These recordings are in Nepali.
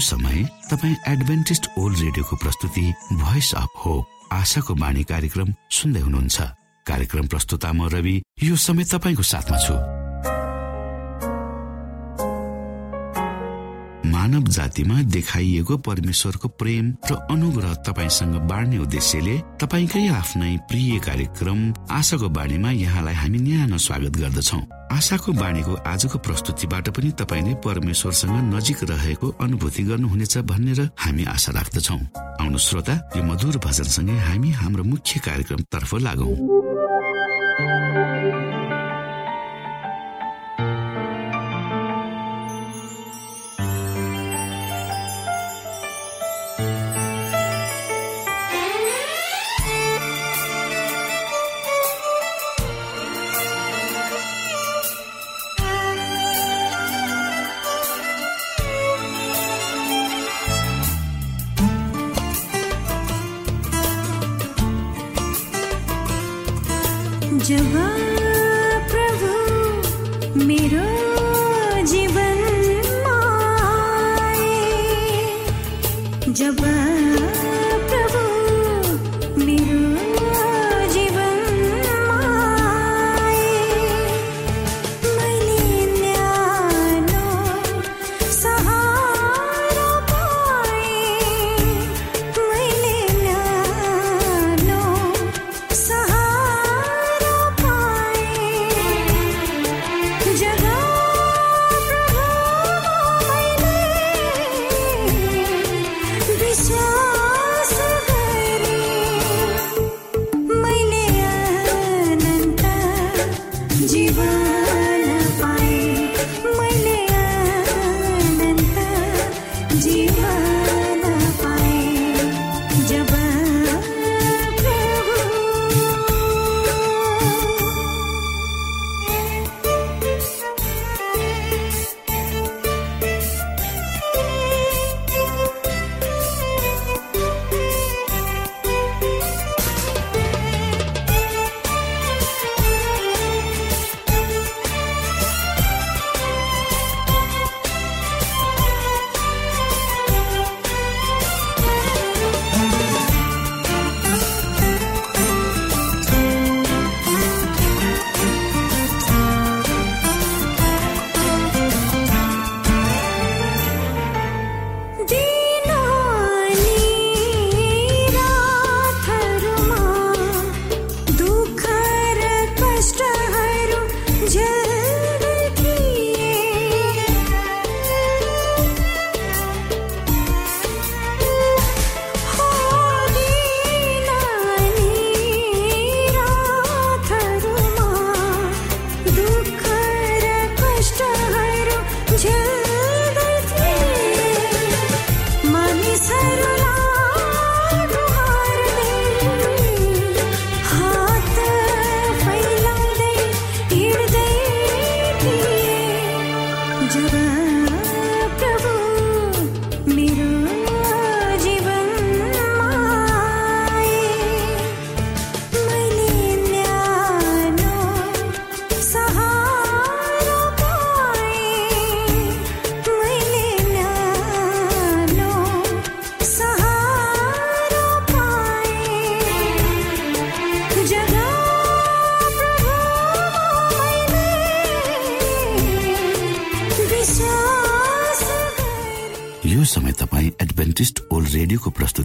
समय तपाईँ एडभेन्टिस्ट ओल्ड रेडियोको प्रस्तुति भोइस अफ होप आशाको बाणी कार्यक्रम सुन्दै हुनुहुन्छ। कार्यक्रम प्रस्तुता म रवि यो समय तपाईँको साथमा छु। मानव जातिमा देखाइएको परमेश्वरको प्रेम र अनुग्रह तपाईँसँग बाँड्ने उद्देश्यले तपाईँकै आफ्नै प्रिय कार्यक्रम आशाको बाणीमा यहाँलाई हामी न्यानो स्वागत गर्दछौ। आशाको बाणीको आजको प्रस्तुतिबाट पनि तपाईँले परमेश्वरसँग नजिक रहेको अनुभूति गर्नुहुनेछ भनेर हामी आशा राख्दछौ। आउनु श्रोता यो मधुर भजनसँगै हामी हाम्रो मुख्य कार्यक्रम तर्फ लागौ रेडियोको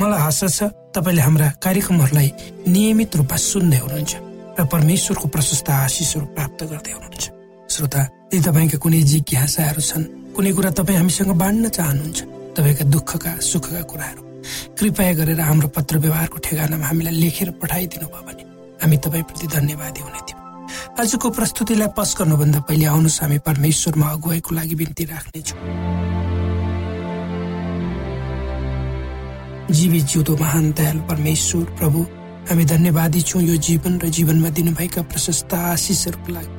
मलाई आशा छ तपाईँले हाम्रा कार्यक्रमहरूलाई नियमित रूपमा सुन्दै हुनुहुन्छ र परमेश्वरको प्रशस्त आशिषहरू प्राप्त गर्दै हुनुहुन्छ। श्रोता यदि तपाईँका कुनै जिज्ञासाहरू छन् कुनै कुरा तपाईँ हामीसँग बाँड्न चाहनुहुन्छ तपाईँका दुःखका सुखका कुराहरू कृपया गरेर हाम्रो पत्र व्यवहारको ठेगानामा हामीलाई लेखेर पठाइदिनु भयो भने हामी तपाईँप्रति धन्यवादी हुने थियौँ। आजको प्रस्तुतिलाई पस गर्नुभन्दा पहिले आउनुहोस् हामी परमेश्वरमा अगुवाईको लागि बिन्ती राख्नेछौँ। जीवित जिउँदो महान दयाल परमेश्वर प्रभु। हामी धन्यवादी छौँ यो जीवन र जीवनमा दिनुभएका प्रशस्त आशिषहरूको लागि।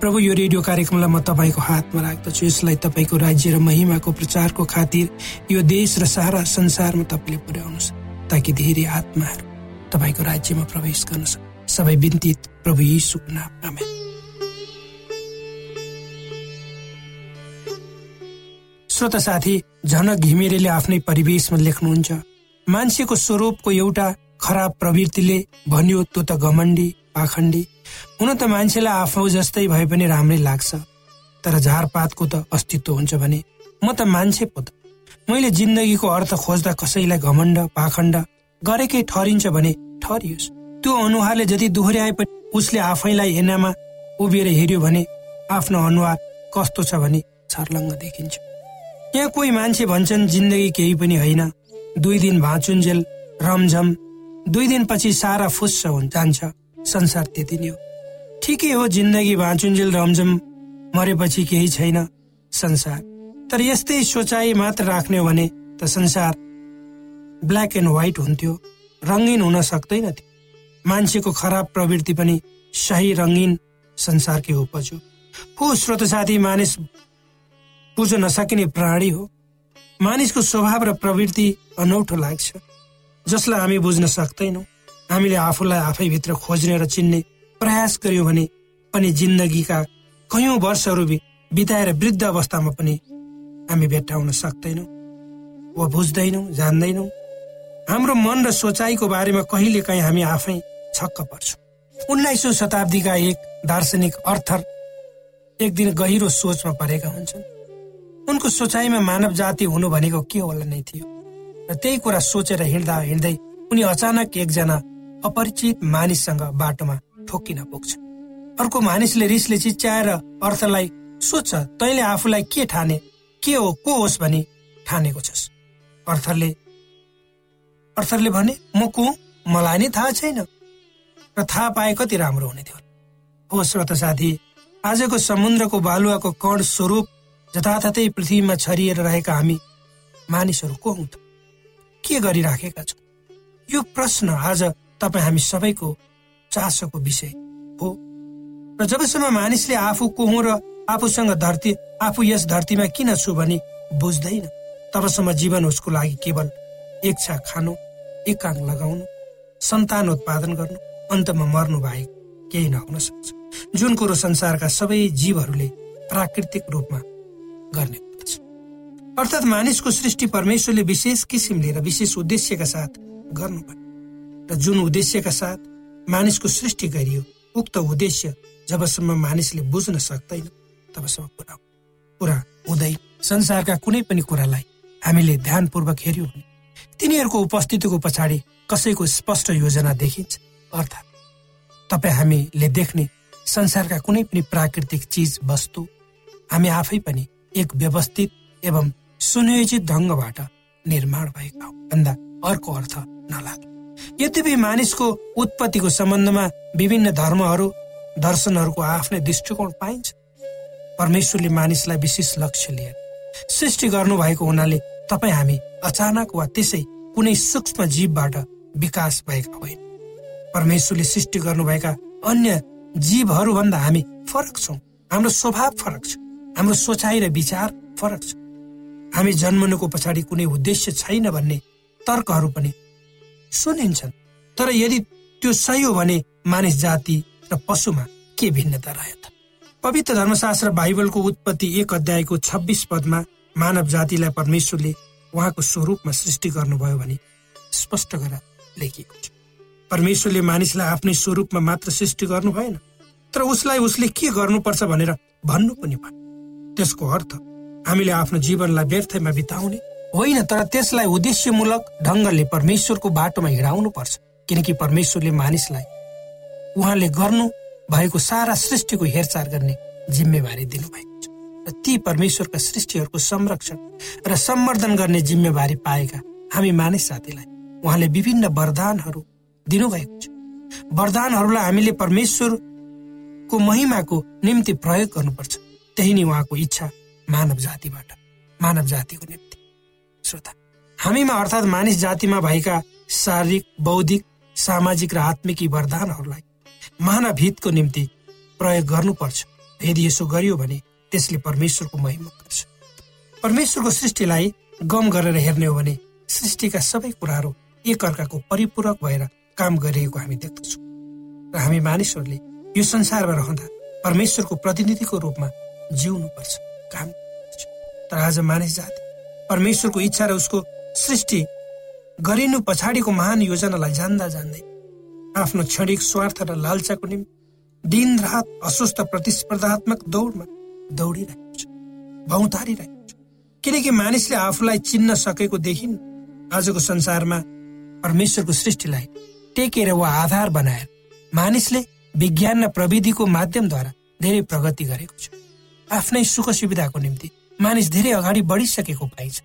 प्रभु यो रेडियो कार्यक्रमलाई म तपाईँको हातमा राख्दछु। यसलाई तपाईँको राज्य र महिमाको प्रचारको खातिर यो देश र सारा संसारमा तपाईँले पुर्याउनुहोस् ताकि धेरै आत्माहरू तपाईँको राज्यमा प्रवेश गर्न सबै बिन्ती प्रभु यीशुको नाममा श्रोता साथी झनक घिमिरेले आफ्नै परिवेशमा लेख्नुहुन्छ मान्छेको स्वरूपको एउटा खराब प्रवृत्तिले भन्यो त्यो त घमण्डी पाखण्डी। हुन त मान्छेलाई आफू जस्तै भए पनि राम्रै लाग्छ। तर झारपातको त अस्तित्व हुन्छ भने म त मान्छे पो त। मैले जिन्दगीको अर्थ खोज्दा कसैलाई घमण्ड पाखण्ड गरेकै ठहरिन्छ भने ठहरियोस्। त्यो अनुहारले जति दोहोऱ्याए पनि उसले आफैलाई हेर्नमा उभिएर हेऱ्यो भने आफ्नो अनुहार कस्तो छ भने छर्लङ्ग देखिन्छ। यहाँ कोही मान्छे भन्छन् जिन्दगी केही पनि होइन। दुई दिन भाँचुन्जेल रमझम दुई दिनपछि सारा फुस्स जान्छ। संसार त्यति नै हो। ठिकै हो जिन्दगी भाँचुन्जेल रमझम मरेपछि केही छैन संसार। तर यस्तै सोचाइ मात्र राख्ने हो भने त संसार ब्ल्याक एन्ड व्हाइट हुन्थ्यो। रङ्गीन हुन सक्दैन थियो मान्छेको खराब प्रवृत्ति पनि सही रङ्गीन संसारकै उपज हो हो स्रोत साथी मानिस बुझ्न नसकिने प्राणी हो। मानिसको स्वभाव र प्रवृत्ति अनौठो लाग्छ। जसलाई हामी बुझ्न सक्दैनौँ हामीले आफूलाई आफैभित्र खोज्ने र चिन्ने प्रयास गर्यौँ भने पनि जिन्दगीका कयौँ वर्षहरू बिताएर वृद्ध अवस्थामा पनि हामी भेट्टाउन सक्दैनौँ। वा बुझ्दैनौँ जान्दैनौँ। हाम्रो मन र सोचाइको बारेमा कहिले काहीँ हामी आफै छक्क पर्छौँ। उन्नाइसौँ शताब्दीका एक दार्शनिक अर्थर एक दिन गहिरो सोचमा परेका हुन्छन्। उनको सोचाइमा मानव जाति हुनु भनेको के होला नै थियो। र त्यही कुरा सोचेर हिँड्दा हिँड्दै उनी अचानक एकजना अपरिचित मानिससँग बाटोमा ठोकिन पुग्छ। अर्को मानिसले रिसले चिच्याएर अर्थलाई सोध्छ तैँले आफूलाई के ठाने? के हो? को होस् भनी ठानेको छस्? अर्थरले अर्थरले भने म को? मलाई नै थाहा छैन। र थाहा पाए कति राम्रो हुने थियो। हो श्रोत साथी आजको समुद्रको बालुवाको कण स्वरूप जताततै पृथ्वीमा छरिएर रहेका हामी मानिसहरू को हौ के गरिराखेका छौँ यो प्रश्न आज तपाईँ हामी सबैको चासोको विषय हो। र जबसम्म मानिसले आफू को हुँ र आफूसँग धरती आफू यस धरतीमा किन छु भनी बुझ्दैन तबसम्म जीवन उसको लागि केवल एक छा खानु एकाङ लगाउनु सन्तान उत्पादन गर्नु अन्तमा मर्नु बाहेक केही नहुन सक्छ। जुन कुरो संसारका सबै जीवहरूले प्राकृतिक रूपमा गर्ने गर्दछ अर्थात् मानिसको सृष्टि परमेश्वरले विशेष किसिमले र विशेष उद्देश्यका साथ गर्नु र जुन उद्देश्यका साथ मानिसको सृष्टि गरियो उक्त उद्देश्य जबसम्म मानिसले बुझ्न सक्दैन तबसम्म पुरा पुरा हुँदैन संसारका कुनै पनि कुरालाई हामीले ध्यानपूर्वक हेऱ्यौँ भने तिनीहरूको उपस्थितिको पछाडि कसैको स्पष्ट योजना देखिन्छ। अर्थात् तपाईँ हामीले देख्ने संसारका कुनै पनि प्राकृतिक चिज वस्तु हामी आफै पनि एक व्यवस्थित एवं सुनियोजित ढङ्गबाट निर्माण भएका भन्दा अर्को अर्थ नलाग्ने यद्यपि मानिसको उत्पत्तिको सम्बन्धमा विभिन्न धर्महरू दर्शनहरूको आफ्नै दृष्टिकोण पाइन्छ परमेश्वरले मानिसलाई विशेष लक्ष्य लिएर सृष्टि गर्नुभएको हुनाले तपाईँ हामी अचानक वा त्यसै कुनै सूक्ष्म जीवबाट विकास भएका होइन। परमेश्वरले सृष्टि गर्नुभएका अन्य जीवहरूभन्दा हामी फरक छौँ। हाम्रो स्वभाव फरक छ। हाम्रो सोचाइ र विचार फरक छ। हामी जन्मनुको पछाडि कुनै उद्देश्य छैन भन्ने तर्कहरू पनि सुनिन्छन्। तर यदि त्यो सही हो भने मानिस जाति र पशुमा के भिन्नता रह्यो त? पवित्र धर्मशास्त्र बाइबलको उत्पत्ति एक अध्यायको छब्बिस पदमा मानव जातिलाई परमेश्वरले उहाँको स्वरूपमा सृष्टि गर्नुभयो भने स्पष्ट गरेर लेखिएको छ। परमेश्वरले मानिसलाई आफ्नै स्वरूपमा मात्र सृष्टि गर्नु भएन तर उसलाई उसले के गर्नुपर्छ भनेर भन्नु पनि भयो। त्यसको अर्थ हामीले आफ्नो जीवनलाई व्यर्थमा बिताउने होइन तर त्यसलाई उद्देश्यमूलक ढङ्गले परमेश्वरको बाटोमा हिँडाउनु पर्छ किनकि परमेश्वरले मानिसलाई उहाँले गर्नु भएको सारा सृष्टिको हेरचाह गर्ने जिम्मेवारी दिनुभएको छ। र ती परमेश्वरका सृष्टिहरूको संरक्षण र सम्वर्धन गर्ने जिम्मेवारी पाएका हामी मानिस जातिलाई उहाँले विभिन्न वरदानहरू दिनुभएको छ। वरदानहरूलाई हामीले परमेश्वरको महिमाको निम्ति प्रयोग गर्नुपर्छ। त्यही नै उहाँको इच्छा मानव जातिबाट मानव जातिको निम्ति। श्रोता हामीमा अर्थात् मानिस जातिमा भएका शारीरिक बौद्धिक सामाजिक र आत्मिक वरदानहरूलाई मानव हितको निम्ति प्रयोग गर्नुपर्छ। यदि यसो गरियो भने त्यसले परमेश्वरको महिमा गर्छ परमेश्वरको सृष्टिलाई गम गरेर हेर्ने हो भने सृष्टिका सबै कुराहरू एक अर्काको परिपूरक भएर काम गरिरहेको हामी देख्दछौँ। र हामी मानिसहरूले यो संसारमा रहँदा परमेश्वरको प्रतिनिधिको रूपमा जिउनु पर्छ काम तर आज मानिस जाति परमेश्वरको इच्छा र उसको सृष्टि गरिनु पछाडिको महान योजनालाई जान्दा जान्दै आफ्नो क्षणिक स्वार्थ र लालचाको निम्ति दिन रात अस्वस्थ प्रतिस्पर्धात्मक दौडमा दौडिरहेको छ भौतारिरहेको छ किनकि मानिसले आफूलाई चिन्न सकेको देखिन् आजको संसारमा परमेश्वरको सृष्टिलाई टेकेर वा आधार बनाएर मानिसले विज्ञान र प्रविधिको माध्यमद्वारा धेरै प्रगति गरेको छ। आफ्नै सुख सुविधाको निम्ति मानिस धेरै अगाडि बढिसकेको पाइन्छ।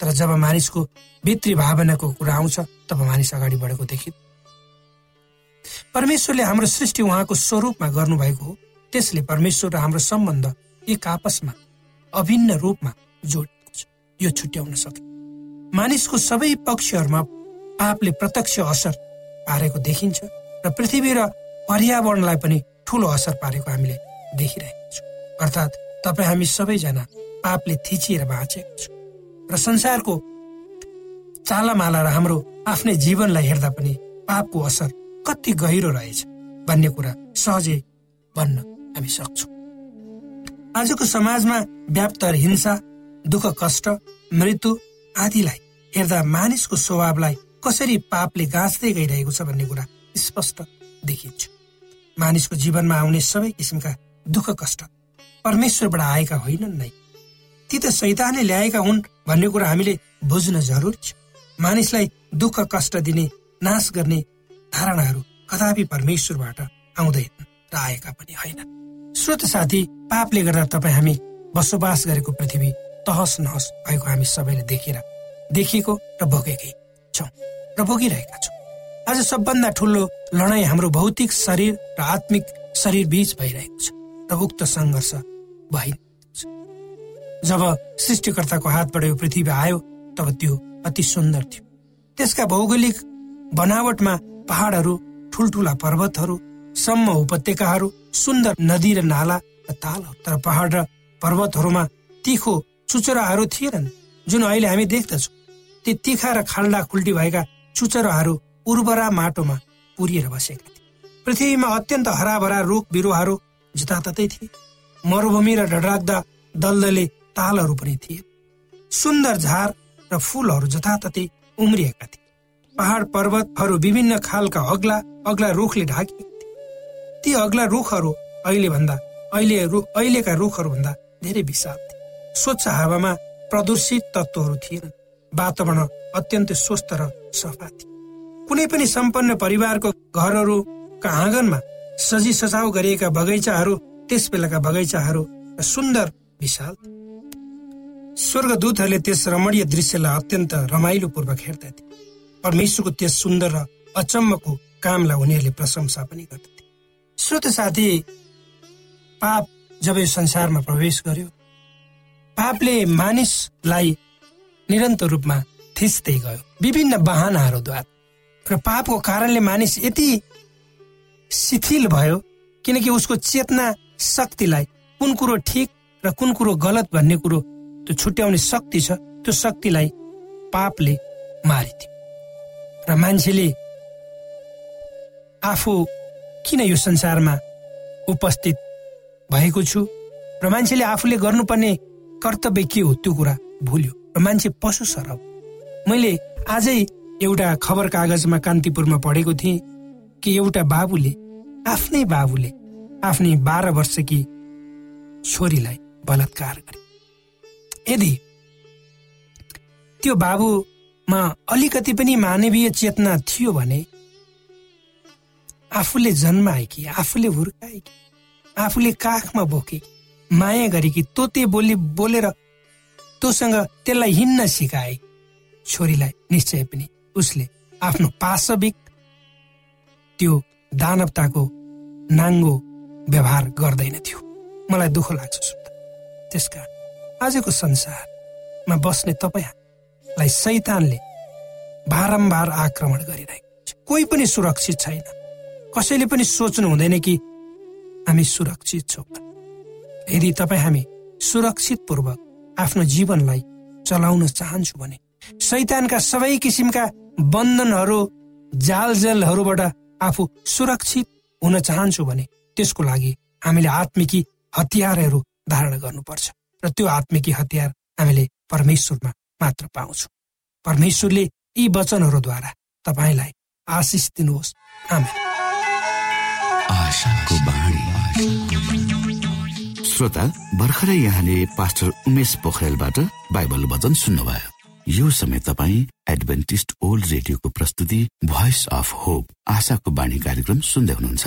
तर जब मानिसको भित्री भावनाको कुरा आउँछ तब मानिस अगाडि बढेको देखि परमेश्वरले हाम्रो सृष्टि उहाँको स्वरूपमा गर्नुभएको हो। त्यसले परमेश्वर र हाम्रो सम्बन्ध एक आपसमा अभिन्न रूपमा जोडिएको छ। यो छुट्याउन सके मानिसको सबै पक्षहरूमा पापले प्रत्यक्ष असर पारेको देखिन्छ र पृथ्वी र पर्यावरणलाई पनि ठुलो असर पारेको हामीले देखिरहेको छौँ। अर्थात् तपाईँ हामी सबैजना पापले थिचिएर बाँचेको छौँ। र संसारको चालामाला र हाम्रो आफ्नै जीवनलाई हेर्दा पनि पापको असर कति गहिरो रहेछ भन्ने कुरा सहजै भन्न हामी सक्छौँ। आजको समाजमा व्याप्त हिंसा दुःख कष्ट मृत्यु आदिलाई हेर्दा मानिसको स्वभावलाई कसरी पापले गाँच्दै गइरहेको छ भन्ने कुरा स्पष्ट देखिन्छ। मानिसको जीवनमा आउने सबै किसिमका दुःख कष्ट परमेश्वरबाट आएका होइनन् नै। ती त सैतानले ल्याएका हुन् भन्ने कुरा हामीले बुझ्न जरुरी छ। मानिसलाई दुःख कष्ट दिने नाश गर्ने धारणाहरू कदापि परमेश्वरबाट आउँदैन र आएका पनि होइन। श्रोत साथी पापले गर्दा तपाईँ हामी बसोबास गरेको पृथ्वी तहस नहस भएको हामी सबैले देखेर देखिएको र भोगेकै छौँ र भोगिरहेका छौँ। आज सबभन्दा ठुलो लडाईँ हाम्रो भौतिक शरीर र आत्मिक शरीर बीच भइरहेको छ र उक्त सङ्घर्ष भइ जब सृष्टिकर्ताको हातबाट यो पृथ्वी आयो तब त्यो अति सुन्दर थियो। त्यसका भौगोलिक बनावटमा पहाडहरू ठुल्ठुला पर्वतहरू सम्म उपत्यकाहरू सुन्दर नदी र नाला र ताल तर पहाड र पर्वतहरूमा तिखो चुचराहरू थिएनन् जुन अहिले हामी देख्दछौँ। ती तिखा र खाल्डा खुल्टी भएका चुचराहरू उर्वरा माटोमा पुरिएर बसेका थिए। पृथ्वीमा अत्यन्त हराभरा रुख बिरुवाहरू जताततै थिए। मरुभूमि र डडराग्दा दलदले तालहरू पनि थिए। सुन्दर झार र फूलहरू जताततै उम्रिएका थिए। पहाड पर्वतहरू विभिन्न खालका अग्ला अग्ला रुखले ढाकिएका थिए। ती अग्ला रुखहरू अहिले भन्दा अहिले अहिलेका रुखहरू भन्दा धेरै विशाल थिए। स्वच्छ हावामा प्रदूषित तत्वहरू थिएनन्। वातावरण अत्यन्तै स्वस्थ र सफा थिए। कुनै पनि सम्पन्न परिवारको घरहरूका आँगनमा सजी सजाउ गरिएका बगैँचाहरू त्यस बेलाका बगैँचाहरू सुन्दर विशाल। स्वर्गदूतहरूले त्यस रमणीय दृश्यलाई अत्यन्त रमाइलो पूर्वक हेर्दथे परमेश्वरको त्यस सुन्दर र अचम्मको कामलाई उनीहरूले प्रशंसा पनि गर्दथे श्रोत साथी पाप जब यो संसारमा प्रवेश गर्यो पापले मानिसलाई निरन्तर रूपमा थिच्दै गयो। विभिन्न बाहनाहरूद्वारा। र पापको कारणले मानिस यति शिथिल भयो किनकि उसको चेतना शक्तिलाई कुन कुरो ठिक र कुन कुरो गलत भन्ने कुरो त्यो छुट्याउने शक्ति छ त्यो शक्तिलाई पापले मारिदियो। र मान्छेले आफू किन यो संसारमा उपस्थित भएको छु? र मान्छेले आफूले गर्नुपर्ने कर्तव्य के हो? त्यो कुरा भुल्यो। र मान्छे पशु सर मैले आजै एउटा खबर कागजमा कान्तिपुरमा पढेको थिएँ कि एउटा बाबुले आफ्नै बाबुले आफ्नै बाह्र वर्षकी छोरीलाई बलात्कार गरे। यदि त्यो बाबुमा अलिकति पनि मानवीय चेतना थियो भने आफूले जन्माएकी आफूले हुर्काएकी आफूले काखमा बोके माया गरेकी तोते बोली बोलेर तोसँग त्यसलाई हिँड्न सिकाए छोरीलाई निश्चय पनि उसले आफ्नो पाशविक त्यो दानवताको नाङ्गो व्यवहार गर्दैन थियो। मलाई दुःख लाग्छ सुन्दा। त्यसकारण आजको संसारमा बस्ने तपाईँलाई सैतानले बारम्बार आक्रमण गरिरहेको छ। कोही पनि सुरक्षित छैन। कसैले पनि सोच्नु हुँदैन कि हामी सुरक्षित छौँ। यदि तपाईँ हामी सुरक्षित पूर्वक आफ्नो जीवनलाई चलाउन चाहन्छु भने सैतानका सबै किसिमका बन्धनहरू जालजेलहरूबाट आफू सुरक्षित हुन चाहन्छु भने त्यसको लागि हामीले आत्मिकी हतियारहरू धारण गर्नुपर्छ र त्यो आत्मिकी हतियार हामीले परमेश्वरमा मात्र पाउँछौँ। परमेश्वरले यी वचनहरूद्वारा तपाईँलाई आशिष दिनुहोस्। श्रोता भर्खरै यहाँले पास्टर उमेश पोखरेलबाट बाइबल वचन सुन्नुभयो। यो समय तपाईँ एडभेन्टिस्ट ओल्ड रेडियोको प्रस्तुति भोइस अफ होप आशाको बाणी कार्यक्रम सुन्दै हुनुहुन्छ।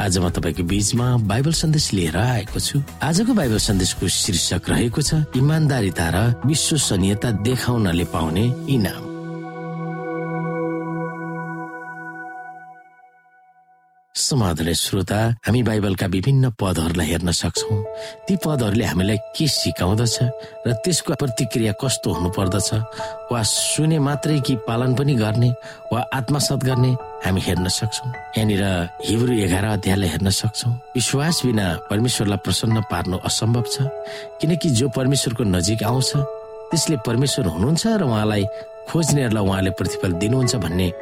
आज म तपाईँको बीचमा बाइबल सन्देश लिएर आएको छु। आजको बाइबल सन्देशको शीर्षक रहेको छ इमान्दारिता र विश्वसनीयता देखाउनले पाउने इनाम। समाधान श्रोता हामी बाइबलका विभिन्न पदहरूलाई हेर्न सक्छौ। ती पदहरूले हामीलाई के सिकाउँदछ र त्यसको प्रतिक्रिया कस्तो हुनु पर्दछ वा सुने मात्रै कि पालन पनि गर्ने वा आत्मसात गर्ने हामी हेर्न सक्छौ। यहाँनिर हिब्रू एघार अध्यायलाई हेर्न सक्छौ। विश्वास बिना परमेश्वरलाई प्रसन्न पार्नु असम्भव छ किनकि जो परमेश्वरको नजिक आउँछ त्यसले परमेश्वर हुनुहुन्छ र उहाँलाई खोज्नेहरूलाई उहाँले प्रतिफल दिनुहुन्छ भन्ने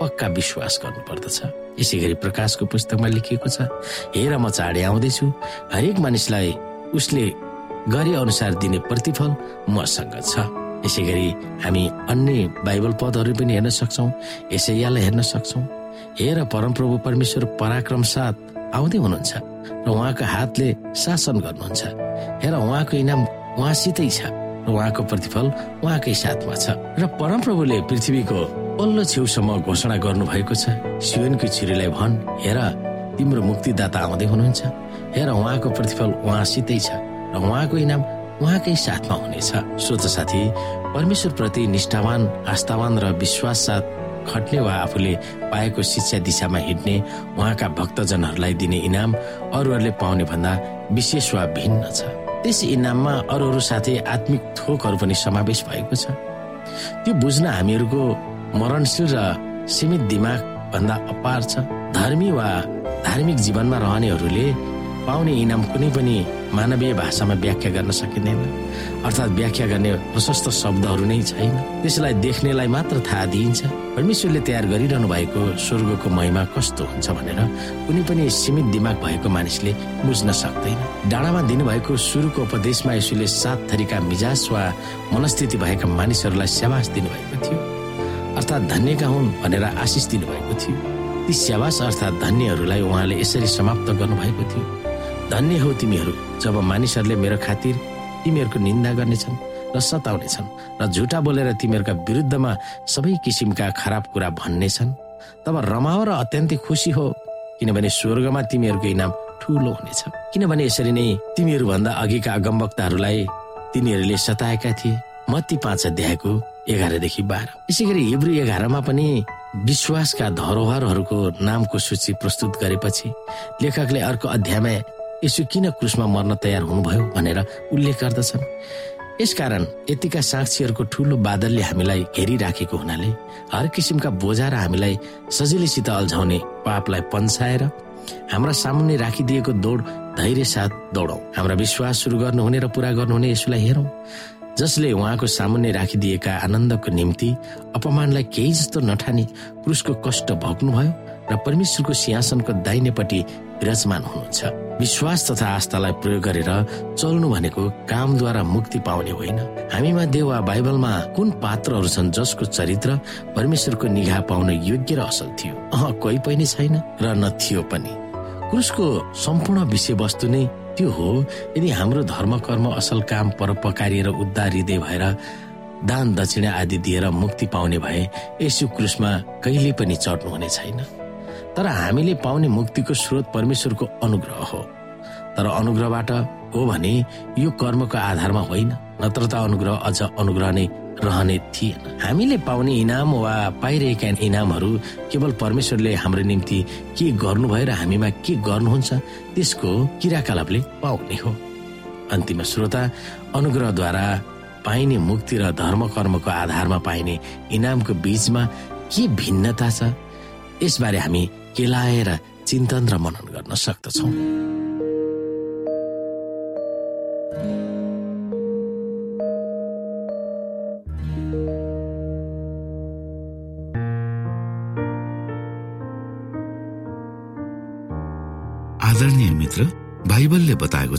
पक्का विश्वास गर्नु पर्दछ यसै गरी प्रकाशको पुस्तकमा लेखिएको छ हेर म चाँडै आउँदैछु। हरेक मानिसलाई उसले गरे अनुसार दिने प्रतिफल मसँग छ। यसै गरी हामी अन्य बाइबल पदहरू पनि हेर्न सक्छौ यसैयालाई हेर्न सक्छौ। हेर परमप्रभु परमेश्वर पराक्रम साथ आउँदै हुनुहुन्छ र उहाँको हातले शासन गर्नुहुन्छ। हेर उहाँको इनाम उहाँसितै छ र उहाँको प्रतिफल उहाँकै साथमा छ। र परमप्रभुले पृथ्वीको पल्लो छेउसम्म घोषणा गर्नु भएको छ। सियोनको छिरीलाई भन् हेर तिम्रो मुक्तिदाता आउँदै हुनुहुन्छ। हेर उहाँको प्रतिफल उहाँसितै छ र उहाँको इनाम उहाँकै साथमा हुनेछ। सोच साथी परमेश्वरप्रति निष्ठावान आस्थावान र विश्वास साथ खट्ने वा आफूले पाएको शिक्षा दिशामा हिँड्ने उहाँका भक्तजनहरूलाई दिने इनाम अरूहरूले पाउने भन्दा विशेष वा भिन्न छ। त्यस इनाममा अरूहरू साथै आत्मिक थोकहरू पनि समावेश भएको छ। त्यो बुझ्न हामीहरूको मरणशील र सीमित दिमाग भन्दा अपार छ। धर्मी वा धार्मिक जीवनमा रहनेहरूले पाउने इनाम कुनै पनि मानवीय भाषामा व्याख्या गर्न सकिँदैन। अर्थात् व्याख्या गर्ने प्रशस्त शब्दहरू नै छैन। त्यसलाई देख्नेलाई मात्र थाहा दिइन्छ। परमेश्वरले तयार गरिरहनु भएको स्वर्गको महिमा कस्तो हुन्छ भनेर कुनै पनि सीमित दिमाग भएको मानिसले बुझ्न सक्दैन। डाँडामा दिनुभएको सुरुको उपदेशमा यसुले सात थरीका मिजाज वा मनस्थिति भएका मानिसहरूलाई स्यावास दिनुभएको थियो। अर्थात् धन्यका हुन् भनेर आशिष दिनुभएको थियो। ती स्यावास अर्थात् धन्यहरूलाई उहाँले यसरी समाप्त गर्नुभएको थियो। धन्य हो तिमीहरू जब मानिसहरूले मेरो खातिर तिमीहरूको निन्दा गर्नेछन् र सताउनेछन् र झुटा बोलेर तिमीहरूका विरुद्धमा सबै किसिमका खराब कुरा भन्नेछन् तब रमाओ र अत्यन्तै खुसी हो किनभने स्वर्गमा तिमीहरूको इनाम ठुलो हुनेछ। किनभने यसरी नै तिमीहरू भन्दा अघिका अगमवक्ताहरूलाई तिनीहरूले सताएका थिए। मत्ती पाँच अध्यायको एघारदेखि बाह्र। यसै गरी हिब्रू एघारमा पनि विश्वासका धरोहरहरूको नामको सूची प्रस्तुत गरेपछि लेखकले अर्को अध्यायमा यसो किन क्रुसमा मर्न तयार हुनुभयो भनेर उल्लेख गर्दछन्। यसकारण यतिका साक्षीहरूको ठुलो बादलले हामीलाई घेरिराखेको हुनाले हर किसिमका बोझा र हामीलाई सजिलैसित अल्झाउने पापलाई पन्साएर हाम्रा सामुन्ने राखिदिएको दौड धैर्य साथ दौडौँ। हाम्रा विश्वास सुरु गर्नुहुने र पुरा गर्नुहुने यसलाई हेरौँ। जसले उहाँको सामुन्ने राखिदिएका आनन्दको निम्ति अपमानलाई केही जस्तो नठानी क्रुसको कष्ट भोग्नुभयो र परमेश्वरको सिंहासनको दाहिनेपट्टि विराजमान हुनुहुन्छ। विश्वास तथा आस्थालाई प्रयोग गरेर चल्नु भनेको कामद्वारा मुक्ति पाउने होइन। हामीमा देव बाइबलमा कुन पात्रहरू छन् जसको चरित्र परमेश्वरको निगाह पाउन योग्य र असल थियो? अह कोही पनि छैन र न थियो पनि। क्रुसको सम्पूर्ण विषयवस्तु नै त्यो हो। यदि हाम्रो धर्म कर्म असल काम परोपकारी र उद्धार हृदय भएर दान दक्षिणा आदि दिएर मुक्ति पाउने भए यसु क्रुसमा कहिले पनि चढ्नु हुने छैन। तर हामीले पाउने मुक्तिको स्रोत परमेश्वरको अनुग्रह हो। तर अनुग्रहबाट हो भने यो कर्मको आधारमा होइन नत्र त अनुग्रह अझ अनुग्रह नै रहने थिएन। हामीले पाउने इनाम वा पाइरहेका इनामहरू केवल परमेश्वरले हाम्रो निम्ति के गर्नुभयो र हामीमा के गर्नुहुन्छ त्यसको किराकलापले पाउने हो। अन्तिम श्रोता अनुग्रहद्वारा पाइने मुक्ति र धर्म कर्मको आधारमा पाइने इनामको बीचमा के भिन्नता छ? यसबारे हामी केलाएर चिन्तन र मनन गर्न सक्दछौ।